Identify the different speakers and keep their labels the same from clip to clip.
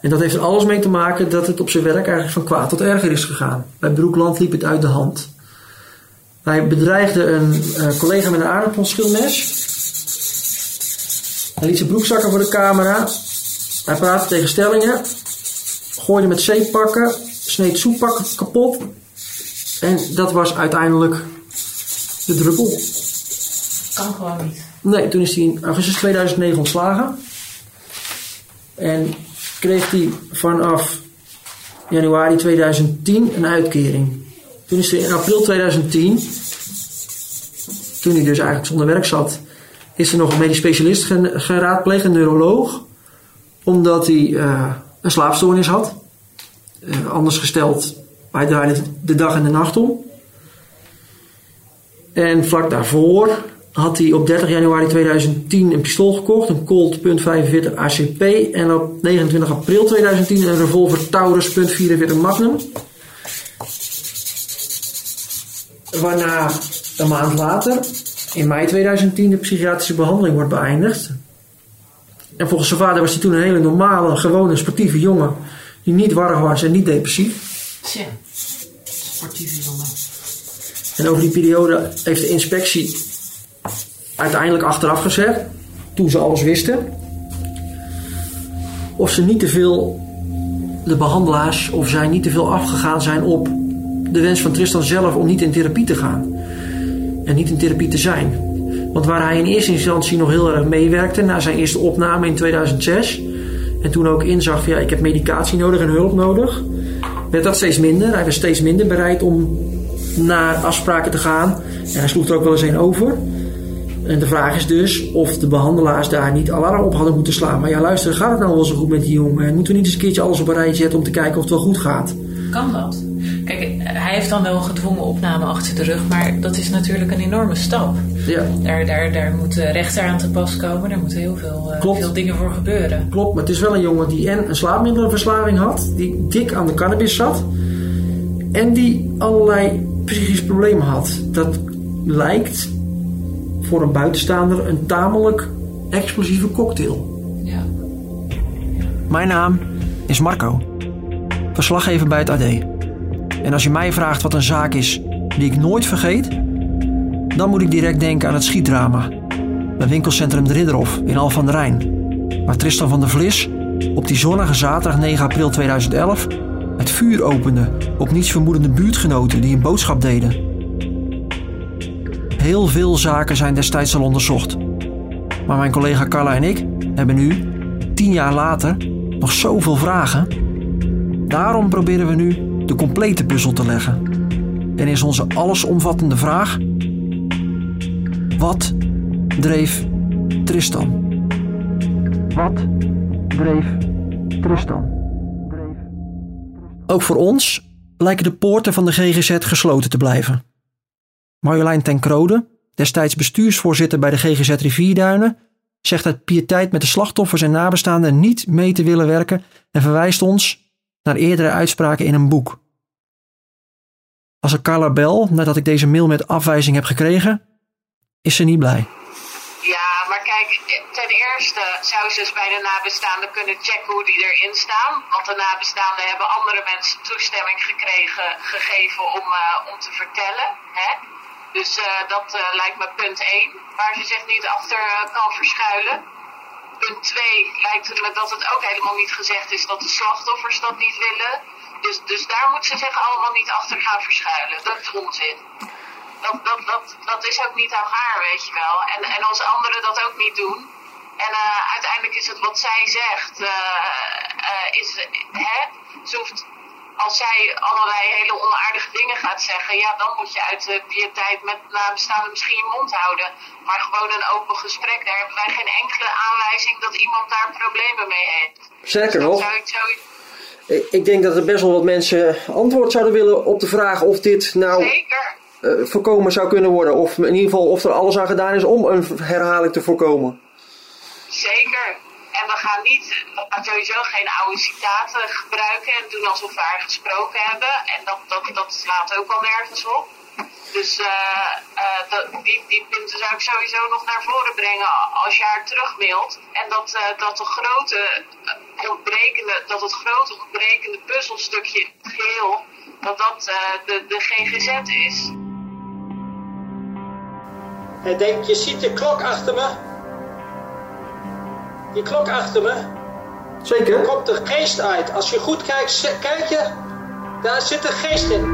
Speaker 1: En dat heeft er alles mee te maken dat het op zijn werk eigenlijk van kwaad tot erger is gegaan. Bij Broekland liep het uit de hand. Hij bedreigde een eh, collega met een aardappelschilmes. Hij liet zijn broek zakken voor de camera. Hij praatte tegen stellingen. Gooide met zeepakken. Sneed soeppakken kapot. En dat was uiteindelijk de druppel.
Speaker 2: Kan gewoon niet.
Speaker 1: Nee, toen is hij in augustus 2009 ontslagen. En kreeg hij vanaf januari 2010 een uitkering. Toen is hij in april 2010, toen hij dus eigenlijk zonder werk zat, is er nog een medisch specialist ge- geraadpleegd, een neuroloog. Omdat hij eh, een slaapstoornis had. Eh, anders gesteld, hij draaide de dag en de nacht om. En vlak daarvoor had hij op 30 januari 2010 een pistool gekocht, een Colt .45 ACP. En op 29 april 2010 een revolver Taurus .44 Magnum. Waarna een maand later, in mei 2010, de psychiatrische behandeling wordt beëindigd. En volgens zijn vader was hij toen een hele normale, gewone, sportieve jongen. Die niet warrig was en niet depressief.
Speaker 2: Tja. Sportieve jongen.
Speaker 1: En over die periode heeft de inspectie uiteindelijk achteraf gezegd, toen ze alles wisten, of ze niet te veel, de behandelaars, of zij niet te veel afgegaan zijn op de wens van Tristan zelf om niet in therapie te gaan. En niet in therapie te zijn. Want waar hij in eerste instantie nog heel erg meewerkte na zijn eerste opname in 2006. En toen ook inzag van ja, ik heb medicatie nodig en hulp nodig. Werd dat steeds minder. Hij was steeds minder bereid om naar afspraken te gaan. En hij sloeg er ook wel eens een over. En de vraag is dus of de behandelaars daar niet alarm op hadden moeten slaan. Maar ja, luister, gaat het nou wel zo goed met die jongen? En moeten we niet eens een keertje alles op een rijtje zetten om te kijken of het wel goed gaat?
Speaker 2: Kan dat? Kijk, hij heeft dan wel een gedwongen opname achter de rug, maar dat is natuurlijk een enorme stap.
Speaker 1: Ja,
Speaker 2: Daar, daar, daar moet rechter aan te pas komen, daar moeten heel veel, eh,
Speaker 1: Klopt.
Speaker 2: veel dingen voor gebeuren.
Speaker 1: klopt. Maar het is wel een jongen die en een slaapmiddelenverslaving had. Die dik aan de cannabis zat. En die allerlei psychische problemen had. Dat lijkt voor een buitenstaander een tamelijk explosieve cocktail.
Speaker 2: Ja.
Speaker 1: Mijn naam is Marco, verslaggever bij het AD. En als je mij vraagt wat een zaak is die ik nooit vergeet, dan moet ik direct denken aan het schietdrama bij winkelcentrum De Ridderhof in Al van der Rijn, waar Tristan van der Vlis op die zonnige zaterdag 9 april 2011 het vuur opende op nietsvermoedende buurtgenoten die een boodschap deden. Heel veel zaken zijn destijds al onderzocht. Maar mijn collega Carla en ik hebben nu, tien jaar later, nog zoveel vragen. Daarom proberen we nu de complete puzzel te leggen. En is onze allesomvattende vraag: wat dreef Tristan? Wat dreef Tristan? Ook voor ons lijken de poorten van de GGZ gesloten te blijven. Marjolein ten Krode, destijds bestuursvoorzitter bij de GGZ Rivierduinen, zegt uit pietijd met de slachtoffers en nabestaanden niet mee te willen werken en verwijst ons naar eerdere uitspraken in een boek. Als ik Carla bel, nadat ik deze mail met afwijzing heb gekregen, is ze niet blij.
Speaker 3: Ja, maar kijk, ten eerste zou ze dus bij de nabestaanden kunnen checken hoe die erin staan. Want de nabestaanden hebben andere mensen toestemming gekregen, gegeven om, eh, om te vertellen. Hè? Dus eh, dat eh, lijkt me punt 1, waar ze zich niet achter eh, kan verschuilen. Punt 2 lijkt het me dat het ook helemaal niet gezegd is dat de slachtoffers dat niet willen. Dus, dus daar moet ze zich allemaal niet achter gaan verschuilen. Dat is onzin. Dat, dat, dat, dat is ook niet aan haar, weet je wel. En, en als anderen dat ook niet doen. En uiteindelijk is het wat zij zegt. is, hè? Ze hoeft, als zij allerlei hele onaardige dingen gaat zeggen. Ja, dan moet je uit de pietijd met nabestaanden misschien je mond houden. Maar gewoon een open gesprek. Daar hebben wij geen enkele aanwijzing dat iemand daar problemen mee heeft.
Speaker 1: Zeker nog.
Speaker 3: zou ik zoiets.
Speaker 1: Ik denk dat er best wel wat mensen antwoord zouden willen op de vraag of dit nou
Speaker 3: Zeker.
Speaker 1: eh, voorkomen zou kunnen worden. Of in ieder geval of er alles aan gedaan is om een herhaling te voorkomen.
Speaker 3: Zeker. En we gaan niet, we gaan sowieso geen oude citaten gebruiken en doen alsof we haar gesproken hebben. En dat, dat, dat slaat ook al nergens op. Dus eh, eh, die, die punten zou ik sowieso nog naar voren brengen als je haar terugmailt. En dat, eh, dat, de grote, ontbrekende, dat het grote ontbrekende puzzelstukje het geheel, dat dat de, de GGZ is.
Speaker 4: Hij denkt, je ziet de klok achter me. Die klok achter me.
Speaker 1: Zeker?
Speaker 4: Daar komt de geest uit. Als je goed kijkt, kijk je, daar zit een geest in.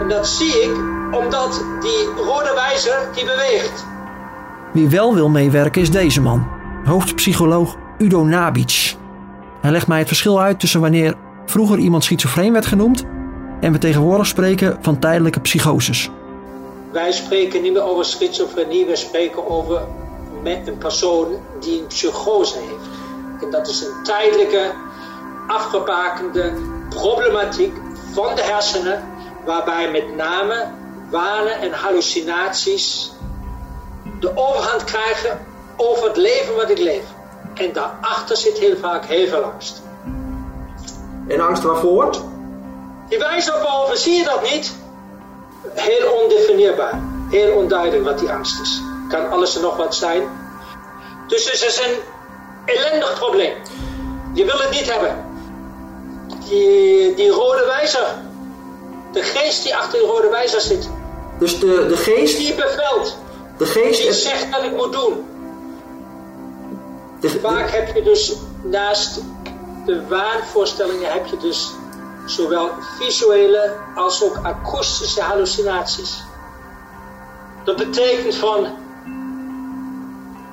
Speaker 4: En dat zie ik omdat die rode wijzer die beweegt.
Speaker 1: Wie wel wil meewerken is deze man, hoofdpsycholoog Udo Nabic. Hij legt mij het verschil uit tussen wanneer vroeger iemand schizofreen werd genoemd en we tegenwoordig spreken van tijdelijke psychoses.
Speaker 4: Wij spreken niet meer over schizofrenie, we spreken over met een persoon die een psychose heeft. En dat is een tijdelijke, afgebakende problematiek van de hersenen, waarbij met name wanen en hallucinaties de overhand krijgen over het leven wat ik leef. En daarachter zit heel vaak heel veel angst.
Speaker 1: En angst waarvoor?
Speaker 4: Die wijze op boven, zie je dat niet? Heel ondefinieerbaar. Heel onduidelijk wat die angst is. Kan alles en nog wat zijn. Dus het is een ellendig probleem. Je wil het niet hebben. Die, die rode wijzer. De geest die achter die rode wijzer zit.
Speaker 1: Dus de, de geest,
Speaker 4: Die bevelt.
Speaker 1: de geest,
Speaker 4: Die zegt wat ik moet doen.
Speaker 1: de,
Speaker 4: Vaak heb je dus naast de waanvoorstellingen heb je dus zowel visuele als ook akoestische hallucinaties. Dat betekent van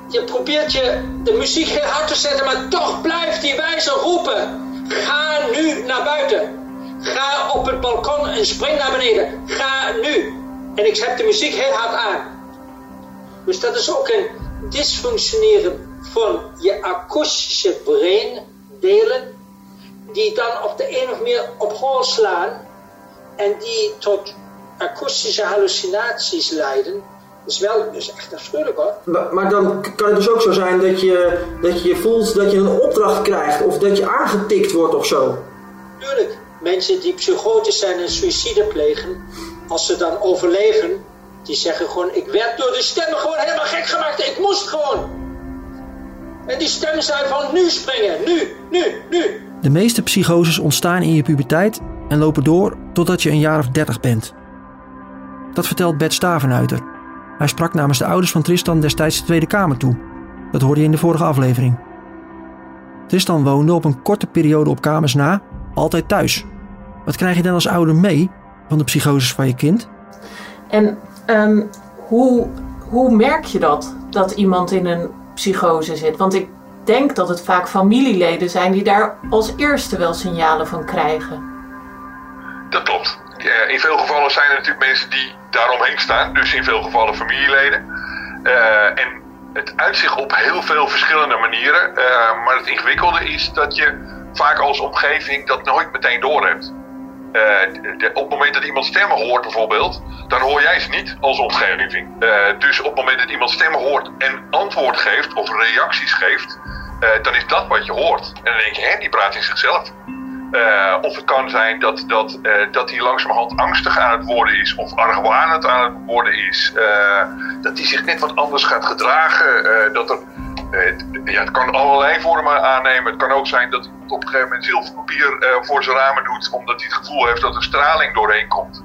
Speaker 4: je probeert je de muziek heel hard te zetten, maar toch blijft die wijzer roepen. Ga nu naar buiten. Ga op het balkon en spring naar beneden. Ga nu. En ik zet de muziek heel hard aan. Dus dat is ook een dysfunctioneren van je akoestische breindelen, die dan op de een of meer op hol slaan en die tot akoestische hallucinaties leiden. Dat is wel dus echt afschuwelijk hoor.
Speaker 1: Maar, maar dan kan het dus ook zo zijn dat je, dat je voelt dat je een opdracht krijgt of dat je aangetikt wordt of zo.
Speaker 4: Tuurlijk, mensen die psychotisch zijn en suïcide plegen, als ze dan overleven, die zeggen gewoon, ik werd door de stemmen gewoon helemaal gek gemaakt, ik moest gewoon. En die stemmen zijn van nu springen, nu, nu, nu.
Speaker 1: De meeste psychoses ontstaan in je puberteit en lopen door totdat je een jaar of 30 bent. Dat vertelt Bert Stavenuiter. Hij sprak namens de ouders van Tristan destijds de Tweede Kamer toe. Dat hoorde je in de vorige aflevering. Tristan woonde op een korte periode op kamers na, altijd thuis. Wat krijg je dan als ouder mee van de psychoses van je kind?
Speaker 2: En ehm, hoe, hoe merk je dat? Dat iemand in een psychose zit? Want ik denk dat het vaak familieleden zijn die daar als eerste wel signalen van krijgen.
Speaker 5: Dat klopt. Eh, in veel gevallen zijn er natuurlijk mensen die daaromheen staan, dus in veel gevallen familieleden. Eh, en het uitzicht op heel veel verschillende manieren. eh, maar het ingewikkelde is dat je vaak als omgeving dat nooit meteen doorhebt. De- op het moment dat iemand stemmen hoort bijvoorbeeld, dan hoor jij ze niet als omgeving. Dus op het moment dat iemand stemmen hoort en antwoord geeft of reacties geeft, dan is dat wat je hoort. En dan denk je, hè, die praat in zichzelf. Eh, of het kan zijn dat, dat, eh, dat hij langzamerhand angstig aan het worden is of argwanend aan het worden is. Eh, dat hij zich net wat anders gaat gedragen. dat er, ja, het kan allerlei vormen aannemen. Het kan ook zijn dat hij op een gegeven moment zilverpapier voor zijn ramen doet omdat hij het gevoel heeft dat er straling doorheen komt.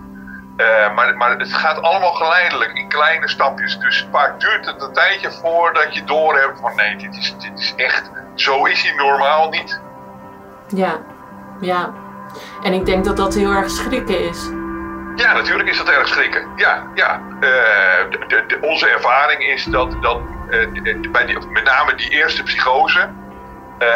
Speaker 5: Maar, maar het gaat allemaal geleidelijk in kleine stapjes. Dus vaak duurt het een tijdje voordat je doorhebt van nee, dit is, dit is echt, zo is hij normaal niet.
Speaker 2: Ja, ja. En ik denk dat dat heel erg schrikken is.
Speaker 5: Ja, natuurlijk is dat erg schrikken. Ja, ja. Eh, de, onze ervaring is dat, dat de- bij die, met name die eerste psychose, eh,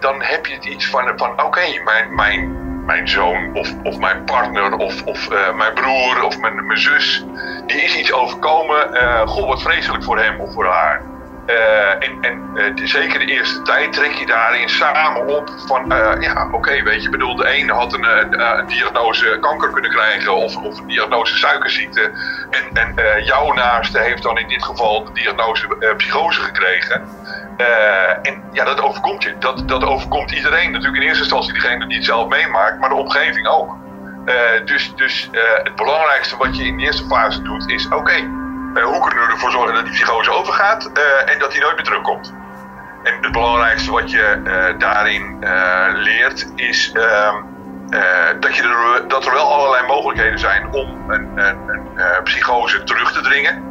Speaker 5: dan heb je het iets van, van oké, mijn, mijn, mijn zoon of, of mijn partner of, of mijn broer of mijn, mijn zus, die is iets overkomen. goh, wat vreselijk voor hem of voor haar. Eh, en en eh, zeker de eerste tijd trek je daarin samen op van, eh, ja, oké, weet je, bedoel, de een had een, een diagnose kanker kunnen krijgen of, of een diagnose suikerziekte. En, en jouw naaste heeft dan in dit geval de diagnose psychose gekregen. en ja, dat overkomt je. Dat, dat overkomt iedereen. Natuurlijk in eerste instantie degene die het zelf meemaakt, maar de omgeving ook. dus dus het belangrijkste wat je in de eerste fase doet is, oké, hoe kunnen we ervoor zorgen dat die psychose overgaat eh, en dat die nooit meer terugkomt? En het belangrijkste wat je eh, daarin leert is ehm, dat, je er, dat er wel allerlei mogelijkheden zijn om een, psychose terug te dringen.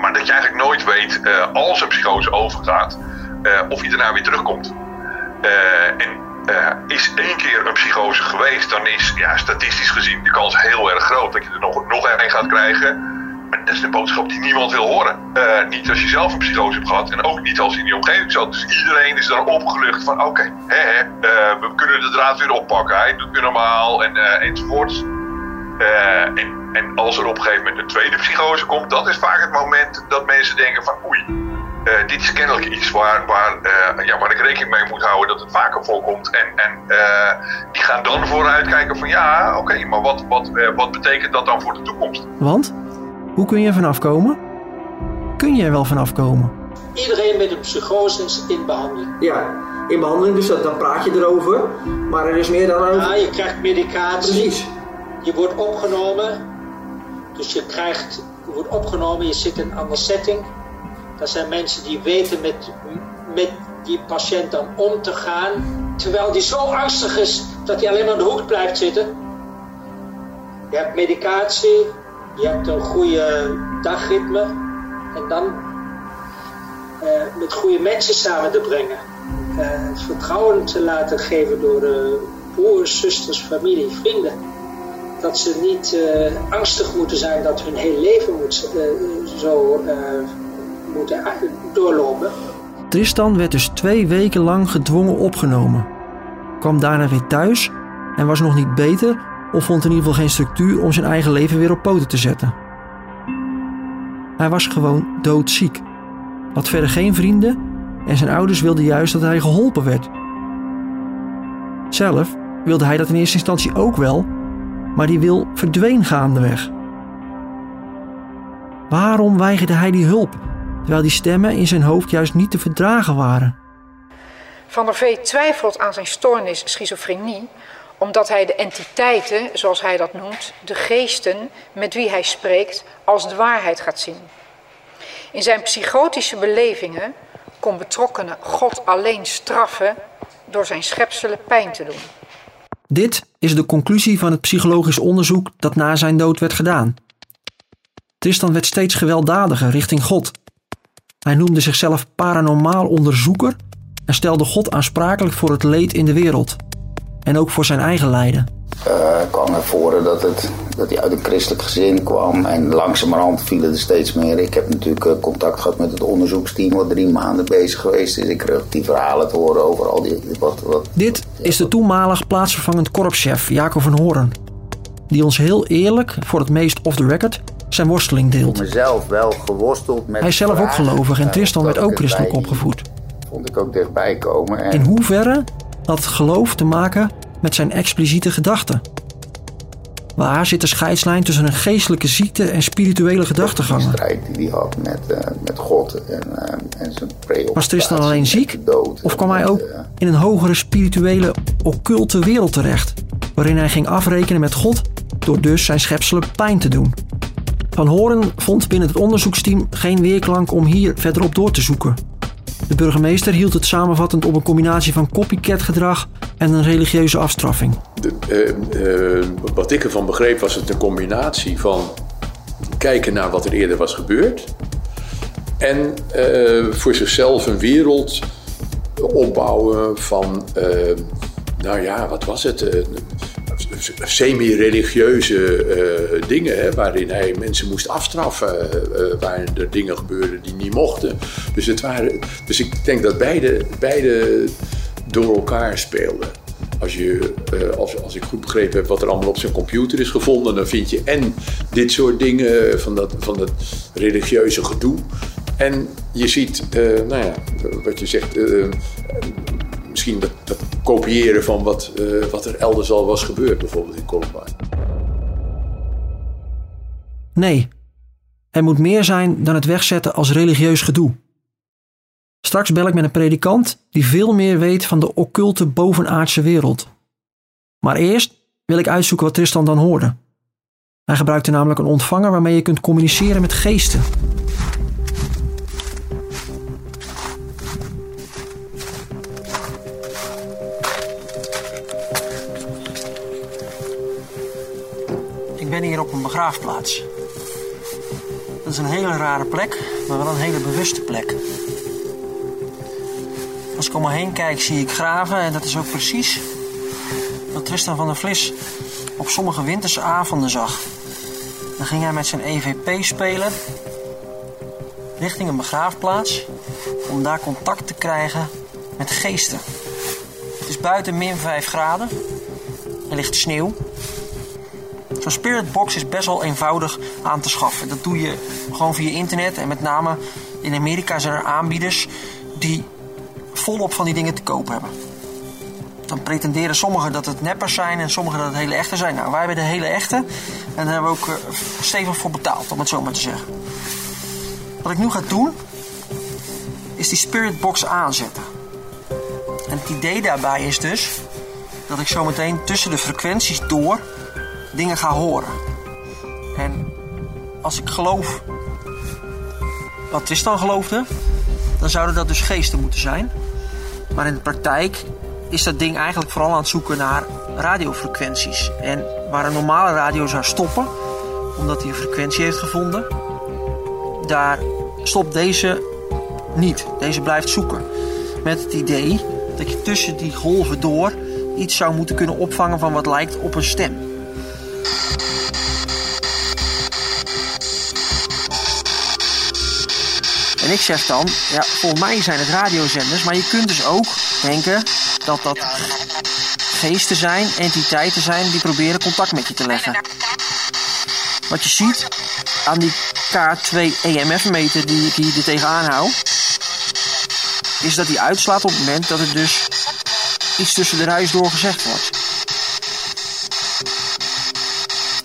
Speaker 5: maar dat je eigenlijk nooit weet, als een psychose overgaat, of je daarna weer terugkomt. en is één keer een psychose geweest, dan is ja, statistisch gezien de kans heel erg groot dat je er nog, nog een gaat krijgen. Dat is de boodschap die niemand wil horen. Uh, niet als je zelf een psychose hebt gehad en ook niet als in die omgeving zat. Dus iedereen is dan opgelucht van oké, uh, we kunnen de draad weer oppakken. Hij doet weer normaal en, uh, enzovoorts. en, en als er op een gegeven moment een tweede psychose komt, dat is vaak het moment dat mensen denken van oei, dit is kennelijk iets waar, waar, ja, waar ik rekening mee moet houden dat het vaker voorkomt. En, en die gaan dan vooruit kijken van ja, oké, maar wat, wat, wat betekent dat dan voor de toekomst?
Speaker 1: Want? Hoe kun je er vanaf komen? Kun je er wel vanaf komen?
Speaker 4: Iedereen met een psychose is in behandeling.
Speaker 1: Ja, in behandeling, dus dan praat je erover. Maar er is meer dan over.
Speaker 4: Ja, je krijgt medicatie. Precies. Je wordt opgenomen. Dus je krijgt, je wordt opgenomen, je zit in een andere setting. Dat zijn mensen die weten met, met die patiënt dan om te gaan. Terwijl die zo angstig is dat hij alleen maar in de hoek blijft zitten. Je hebt medicatie, je hebt een goede dagritme en dan uh, met goede mensen samen te brengen. Uh, vertrouwen te laten geven door uh, broers, zusters, familie, vrienden. Dat ze niet angstig moeten zijn dat hun hele leven moet, zo moeten doorlopen.
Speaker 1: Tristan werd dus twee weken lang gedwongen opgenomen. Kwam daarna weer thuis en was nog niet beter of vond in ieder geval geen structuur om zijn eigen leven weer op poten te zetten. Hij was gewoon doodziek, had verder geen vrienden en zijn ouders wilden juist dat hij geholpen werd. Zelf wilde hij dat in eerste instantie ook wel, maar die wil verdween gaandeweg. Waarom weigerde hij die hulp, terwijl die stemmen in zijn hoofd juist niet te verdragen waren?
Speaker 6: Van der Vee twijfelt aan zijn stoornis schizofrenie omdat hij de entiteiten, zoals hij dat noemt, de geesten met wie hij spreekt, als de waarheid gaat zien. In zijn psychotische belevingen kon betrokkenen God alleen straffen door zijn schepselen pijn te doen.
Speaker 1: Dit is de conclusie van het psychologisch onderzoek dat na zijn dood werd gedaan. Tristan werd steeds gewelddadiger richting God. Hij noemde zichzelf paranormaal onderzoeker en stelde God aansprakelijk voor het leed in de wereld en ook voor zijn eigen lijden.
Speaker 7: Uh, kwam naar voren dat, het, dat hij uit een christelijk gezin kwam en langzamerhand vielen er steeds meer. Ik heb natuurlijk eh, contact gehad met het onderzoeksteam wat drie maanden bezig geweest is. Ik kreeg die verhalen te horen over al die... Wat, wat,
Speaker 1: Dit is de toenmalig plaatsvervangend korpschef Jacob van Hoorn. Die ons heel eerlijk, voor het meest off the record, zijn worsteling deelt.
Speaker 7: Ik mezelf wel geworsteld met
Speaker 1: Hij is zelf ook gelovig en Tristan werd ook christelijk opgevoed.
Speaker 7: Vond ik ook dichtbij komen. En...
Speaker 1: In hoeverre had het geloof te maken met zijn expliciete gedachten. Waar zit de scheidslijn tussen een geestelijke ziekte en spirituele gedachtegangen?
Speaker 7: De strijd die hij had met, uh, met God en, uh, en zijn
Speaker 1: Was Tristan alleen ziek? Of kwam hij ook eh, in een hogere spirituele, occulte wereld terecht? Waarin hij ging afrekenen met God door dus zijn schepselen pijn te doen. Van Horen vond binnen het onderzoeksteam geen weerklank om hier verderop door te zoeken. De burgemeester hield het samenvattend op een combinatie van copycat gedrag en een religieuze afstraffing.
Speaker 8: De, uh, uh, wat ik ervan begreep was het een combinatie van kijken naar wat er eerder was gebeurd en uh, voor zichzelf een wereld opbouwen van, nou ja, wat was het? semi-religieuze dingen, waarin hij mensen moest afstraffen, uh, waar er dingen gebeurden die niet mochten. Dus, het waren, dus ik denk dat beide, beide door elkaar speelden. Als, je, als, als ik goed begrepen heb wat er allemaal op zijn computer is gevonden, dan vind je en dit soort dingen van dat, van dat religieuze gedoe. En je ziet, nou ja, wat je zegt, misschien dat, dat, kopiëren van wat, wat er elders al was gebeurd, bijvoorbeeld in Columbine.
Speaker 1: Nee, er moet meer zijn dan het wegzetten als religieus gedoe. Straks bel ik met een predikant die veel meer weet van de occulte bovenaardse wereld. Maar eerst wil ik uitzoeken wat Tristan dan hoorde. Hij gebruikte namelijk een ontvanger waarmee je kunt communiceren met geesten. Ik ben hier op een begraafplaats. Dat is een hele rare plek, maar wel een hele bewuste plek. Als ik om me heen kijk, zie ik graven en dat is ook precies wat Tristan van der Vlis op sommige winterse avonden zag. Dan ging hij met zijn EVP spelen richting een begraafplaats om daar contact te krijgen met geesten. Het is buiten min 5 graden. Er ligt sneeuw. Zo'n spiritbox is best wel eenvoudig aan te schaffen. Dat doe je gewoon via internet. En met name in Amerika zijn er aanbieders die volop van die dingen te koop hebben. Dan pretenderen sommigen dat het neppers zijn en sommigen dat het hele echte zijn. Nou, wij hebben de hele echte. En daar hebben we ook uh, stevig voor betaald, om het zo maar te zeggen. Wat ik nu ga doen, is die spirit box aanzetten. En het idee daarbij is dus dat ik zo meteen tussen de frequenties door dingen ga horen. En als ik geloof wat Tristan geloofde, dan zouden dat dus geesten moeten zijn. Maar in de praktijk is dat ding eigenlijk vooral aan het zoeken naar radiofrequenties. En waar een normale radio zou stoppen, omdat hij een frequentie heeft gevonden, daar stopt deze niet. Deze blijft zoeken. Met het idee dat je tussen die golven door iets zou moeten kunnen opvangen van wat lijkt op een stem. En ik zeg dan, ja, volgens mij zijn het radiozenders, maar je kunt dus ook denken dat dat geesten zijn, entiteiten zijn die proberen contact met je te leggen. Wat je ziet aan die K2 EMF-meter die, die ik er tegenaan hou, is dat die uitslaat op het moment dat er dus iets tussen de ruis door gezegd wordt.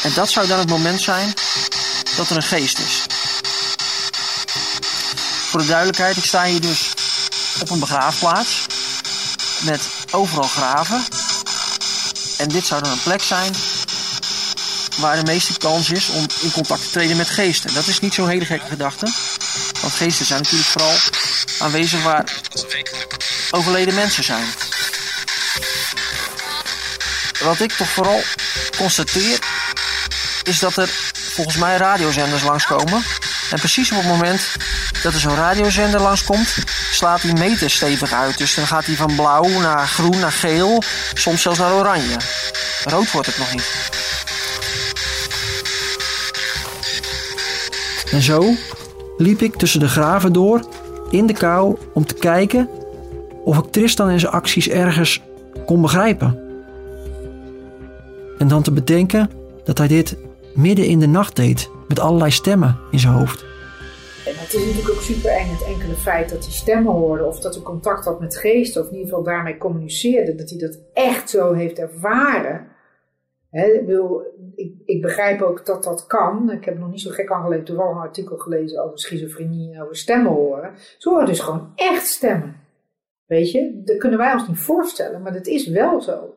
Speaker 1: En dat zou dan het moment zijn dat er een geest is. Voor de duidelijkheid, ik sta hier dus op een begraafplaats met overal graven. En dit zou dan een plek zijn waar de meeste kans is om in contact te treden met geesten. Dat is niet zo'n hele gekke gedachte. Want geesten zijn natuurlijk vooral aanwezig waar overleden mensen zijn. Wat ik toch vooral constateer is dat er volgens mij radiozenders langskomen. En precies op het moment dat er zo'n radiozender langskomt, slaat die meter stevig uit. Dus dan gaat hij van blauw naar groen naar geel, soms zelfs naar oranje. Rood wordt het nog niet. En zo liep ik tussen de graven door, in de kou, om te kijken of ik Tristan en zijn acties ergens kon begrijpen. En dan te bedenken dat hij dit midden in de nacht deed, met allerlei stemmen in zijn hoofd.
Speaker 6: Het is natuurlijk ook super eng het enkele feit dat hij stemmen hoorde of dat hij contact had met geesten of in ieder geval daarmee communiceerde, dat hij dat echt zo heeft ervaren. ik, ik, ik, begrijp ook dat dat kan. Ik heb nog niet zo gek aan geleden, toevallig een artikel gelezen over schizofrenie en over stemmen horen. Ze horen dus gewoon echt stemmen. Weet je, dat kunnen wij ons niet voorstellen, maar dat is wel zo.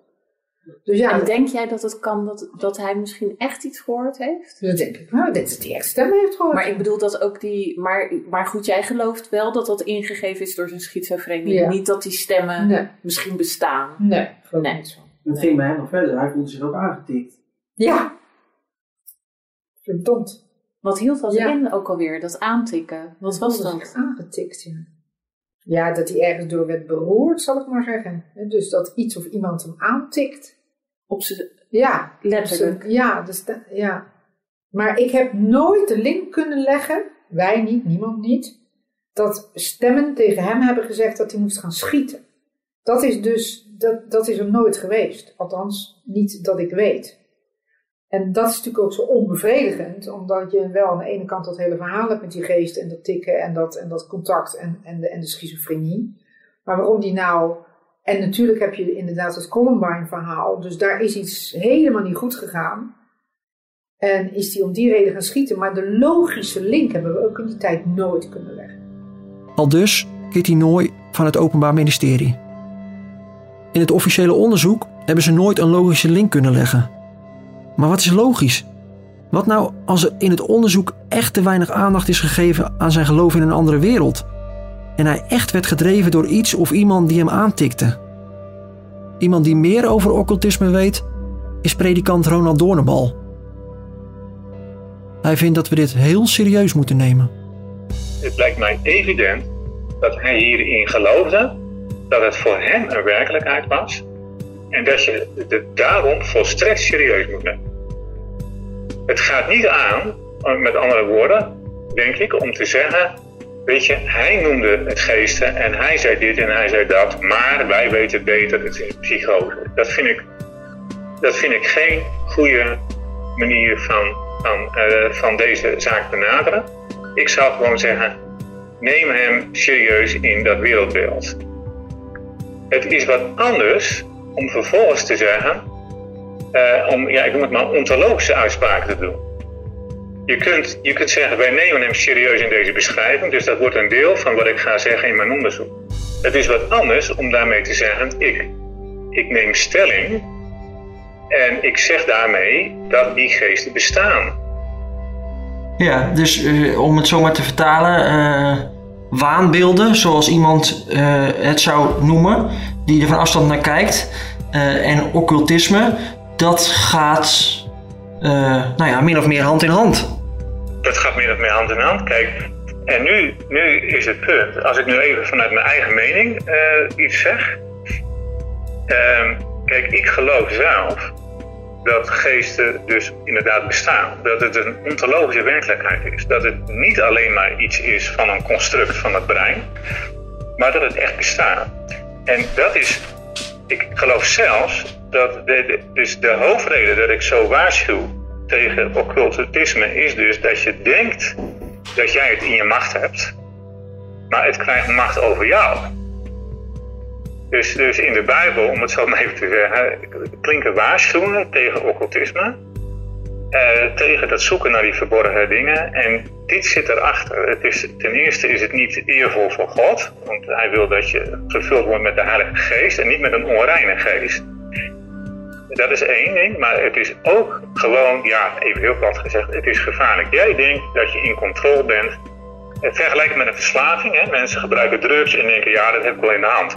Speaker 2: Dus ja, en denk jij dat het kan dat, dat hij misschien echt iets gehoord heeft?
Speaker 6: Dat denk ik wel. Dat hij echt stemmen heeft gehoord.
Speaker 2: Maar ik bedoel dat ook die... Maar, maar goed, jij gelooft wel dat dat ingegeven is door zijn schizofrenie. Niet dat die stemmen misschien bestaan.
Speaker 6: Nee, geloof nee. niet zo.
Speaker 1: Het ging bij hem nog verder. Hij voelde zich ook aangetikt.
Speaker 6: Ja. Verdomd.
Speaker 2: Wat hield dat in ook alweer, dat aantikken? Wat was dat?
Speaker 6: Aangetikt, ja. Ja, dat hij ergens door werd beroerd, zal ik maar zeggen. Dus dat iets of iemand hem aantikt.
Speaker 2: Op
Speaker 6: ja,
Speaker 2: letterlijk.
Speaker 6: ja, dus ja. Maar ik heb nooit de link kunnen leggen, wij niet, niemand niet, dat stemmen tegen hem hebben gezegd dat hij moest gaan schieten. Dat is dus, dat, dat is er nooit geweest. Althans, niet dat ik weet. En dat is natuurlijk ook zo onbevredigend, omdat je wel aan de ene kant dat hele verhaal hebt met die geest en dat tikken en dat, en dat contact en, en, de, en de schizofrenie. Maar waarom die nou. En natuurlijk heb je inderdaad het Columbine-verhaal, dus daar is iets helemaal niet goed gegaan. En is die om die reden gaan schieten, maar de logische link hebben we ook in die tijd nooit kunnen leggen.
Speaker 1: Al dus Kitty Nooy van het Openbaar Ministerie. In het officiële onderzoek hebben ze nooit een logische link kunnen leggen. Maar wat is logisch? Wat nou als er in het onderzoek echt te weinig aandacht is gegeven aan zijn geloof in een andere wereld? En hij echt werd gedreven door iets of iemand die hem aantikte? Iemand die meer over occultisme weet, is predikant Ronald Doornbal. Hij vindt dat we dit heel serieus moeten nemen.
Speaker 9: Het lijkt mij evident dat hij hierin geloofde dat het voor hem een werkelijkheid was en dat je het daarom volstrekt serieus moet nemen. Het gaat niet aan, met andere woorden, denk ik, om te zeggen: Weet je, hij noemde het geesten en hij zei dit en hij zei dat, maar wij weten beter, het is psychose. Dat vind ik, dat vind ik geen goede manier van, van, uh, van deze zaak benaderen. Ik zou gewoon zeggen: neem hem serieus in dat wereldbeeld. Het is wat anders om vervolgens te zeggen, uh, om, ja, ik noem het maar, ontologische uitspraken te doen. Je kunt, je kunt zeggen, wij nemen hem serieus in deze beschrijving, dus dat wordt een deel van wat ik ga zeggen in mijn onderzoek. Het is wat anders om daarmee te zeggen, ik, ik neem stelling en ik zeg daarmee dat die geesten bestaan.
Speaker 1: Ja, dus uh, om het zo maar te vertalen, uh, waanbeelden, zoals iemand uh, het zou noemen, die er van afstand naar kijkt, en occultisme, dat gaat nou ja, min of meer hand in hand.
Speaker 9: Dat gaat min of meer hand in hand. Kijk, en nu, nu is het punt, als ik nu even vanuit mijn eigen mening iets zeg. Ehm, kijk, ik geloof zelf dat geesten dus inderdaad bestaan. Dat het een ontologische werkelijkheid is. Dat het niet alleen maar iets is van een construct van het brein, maar dat het echt bestaat. En dat is, ik geloof zelfs dat de, dus de hoofdreden dat ik zo waarschuw tegen occultisme is dus dat je denkt dat jij het in je macht hebt, maar het krijgt macht over jou. Dus, dus in de Bijbel, om het zo maar even te zeggen, klinken waarschuwingen tegen occultisme. Uh, tegen dat zoeken naar die verborgen dingen. En dit zit erachter. Het is, ten eerste is het niet eervol voor God, want hij wil dat je vervuld wordt met de Heilige Geest en niet met een onreine geest. Dat is één ding, maar het is ook gewoon, ja, even heel plat gezegd, het is gevaarlijk. Jij denkt dat je in controle bent. Vergelijk met een verslaving. Hè? Mensen gebruiken drugs en denken, ja, dat heb ik wel in de hand.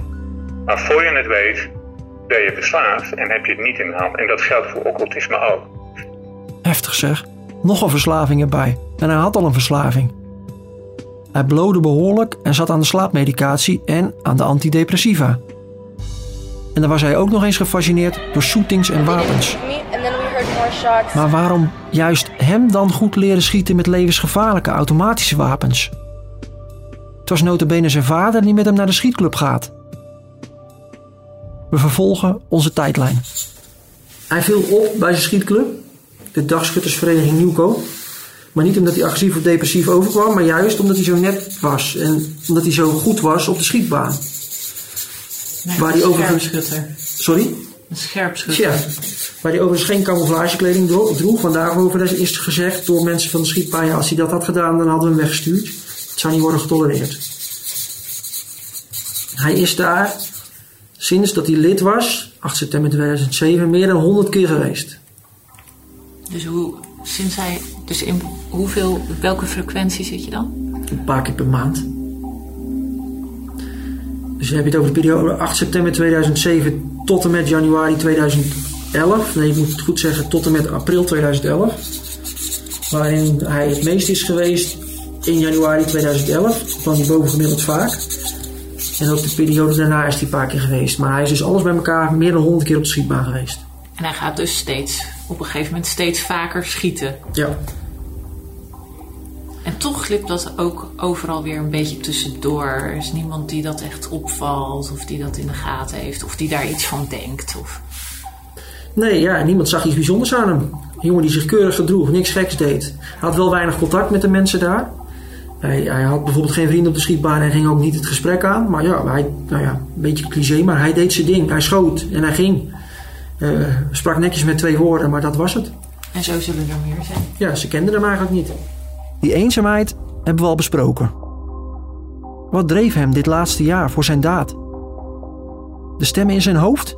Speaker 9: Maar voor je het weet, ben je verslaafd en heb je het niet in de hand. En dat geldt voor occultisme ook.
Speaker 1: Heftig zeg. Nog een verslaving erbij. En hij had al een verslaving. Hij blode behoorlijk en zat aan de slaapmedicatie en aan de antidepressiva. En dan was hij ook nog eens gefascineerd door shootings en wapens. Maar waarom juist hem dan goed leren schieten met levensgevaarlijke automatische wapens? Het was notabene zijn vader die met hem naar de schietclub gaat. We vervolgen onze tijdlijn. Hij viel op bij zijn schietclub, de dagschuttersvereniging Nieuwkoop. Maar niet omdat hij agressief of depressief overkwam, maar juist omdat hij zo net was. En omdat hij zo goed was op de schietbaan.
Speaker 2: Nee, waar hij overigens.
Speaker 1: Sorry?
Speaker 2: Een scherpschutter.
Speaker 1: Ja, waar hij overigens geen camouflagekleding droeg. Want daarover is gezegd door mensen van de schietbaan: ja, als hij dat had gedaan, dan hadden we hem weggestuurd. Het zou niet worden getolereerd. Hij is daar sinds dat hij lid was, 8 september 2007, meer dan 100 keer geweest.
Speaker 2: Dus hoe, sinds hij, dus in hoeveel, welke frequentie zit je dan?
Speaker 1: Een paar keer per maand. Dus dan heb je het over de periode 8 september 2007 tot en met januari 2011. Nee, ik moet het goed zeggen, tot en met april 2011. Waarin hij het meest is geweest in januari 2011. kwam hij bovengemiddeld vaak. En ook de periode daarna is hij een paar keer geweest. Maar hij is dus alles bij elkaar meer dan 100 keer op de schietbaan geweest.
Speaker 2: En hij gaat dus steeds, op een gegeven moment steeds vaker schieten.
Speaker 1: Ja.
Speaker 2: En toch glipt dat ook overal weer een beetje tussendoor. Er is niemand die dat echt opvalt, of die dat in de gaten heeft, of die daar iets van denkt. Of...
Speaker 1: Nee, ja, niemand zag iets bijzonders aan hem. Een jongen die zich keurig gedroeg, niks geks deed. Hij had wel weinig contact met de mensen daar. Hij, hij had bijvoorbeeld geen vrienden op de schietbaan en ging ook niet het gesprek aan. Maar ja, hij, nou ja, een beetje cliché, maar hij deed zijn ding. Hij schoot en hij ging. Uh, sprak netjes met twee woorden, maar dat was het.
Speaker 2: En zo zullen er meer zijn.
Speaker 1: Ja, ze kenden hem eigenlijk niet. Die eenzaamheid hebben we al besproken. Wat dreef hem dit laatste jaar voor zijn daad? De stemmen in zijn hoofd?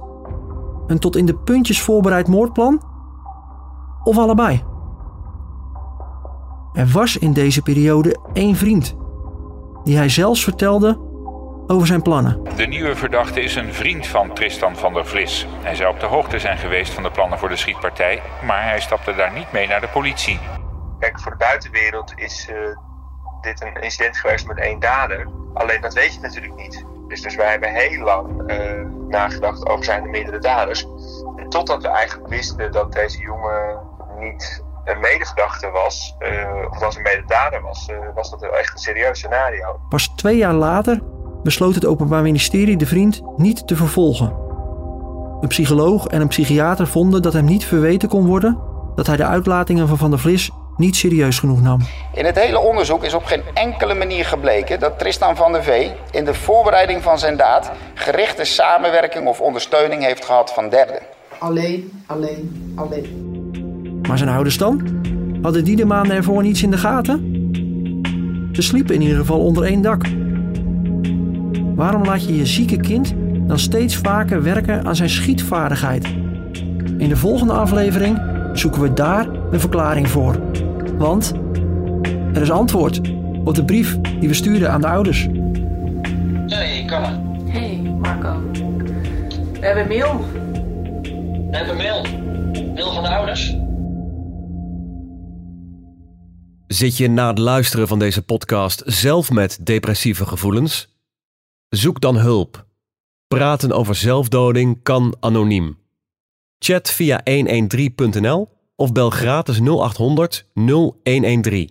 Speaker 1: Een tot in de puntjes voorbereid moordplan? Of allebei? Er was in deze periode één vriend, die hij zelfs vertelde over zijn plannen.
Speaker 10: De nieuwe verdachte is een vriend van Tristan van der Vlis. Hij zou op de hoogte zijn geweest van de plannen voor de schietpartij, maar hij stapte daar niet mee naar de politie.
Speaker 11: Kijk, voor de buitenwereld is uh, dit een incident geweest met één dader. Alleen dat weet je natuurlijk niet. Dus, dus wij hebben heel lang uh, nagedacht over zijn er meerdere daders. En totdat we eigenlijk wisten dat deze jongen niet een medeverdachte was, uh, of als een mededader was, was dat echt een serieus scenario.
Speaker 1: Pas twee jaar later besloot het Openbaar Ministerie de vriend niet te vervolgen. Een psycholoog en een psychiater vonden dat hem niet verweten kon worden dat hij de uitlatingen van Van der Vlis niet serieus genoeg nam.
Speaker 12: In het hele onderzoek is op geen enkele manier gebleken dat Tristan van der Vee in de voorbereiding van zijn daad gerichte samenwerking of ondersteuning heeft gehad van derden.
Speaker 13: Alleen, alleen, alleen.
Speaker 1: Maar zijn ouders dan? Hadden die de maanden ervoor niets in de gaten? Ze sliepen in ieder geval onder één dak. Waarom laat je je zieke kind dan steeds vaker werken aan zijn schietvaardigheid? In de volgende aflevering zoeken we daar de verklaring voor. Want er is antwoord op de brief die we stuurden aan de ouders.
Speaker 4: Hey, Kalle.
Speaker 2: Hey, Marco. We hebben mail.
Speaker 4: We hebben mail. Mail van de ouders.
Speaker 14: Zit je na het luisteren van deze podcast zelf met depressieve gevoelens? Zoek dan hulp. Praten over zelfdoding kan anoniem. Chat via 113.nl of bel gratis 0800 0113.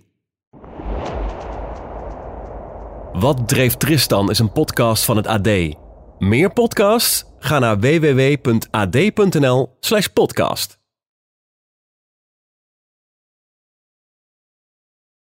Speaker 14: Wat dreef Tristan is een podcast van het AD. Meer podcasts? Ga naar www.ad.nl/podcast.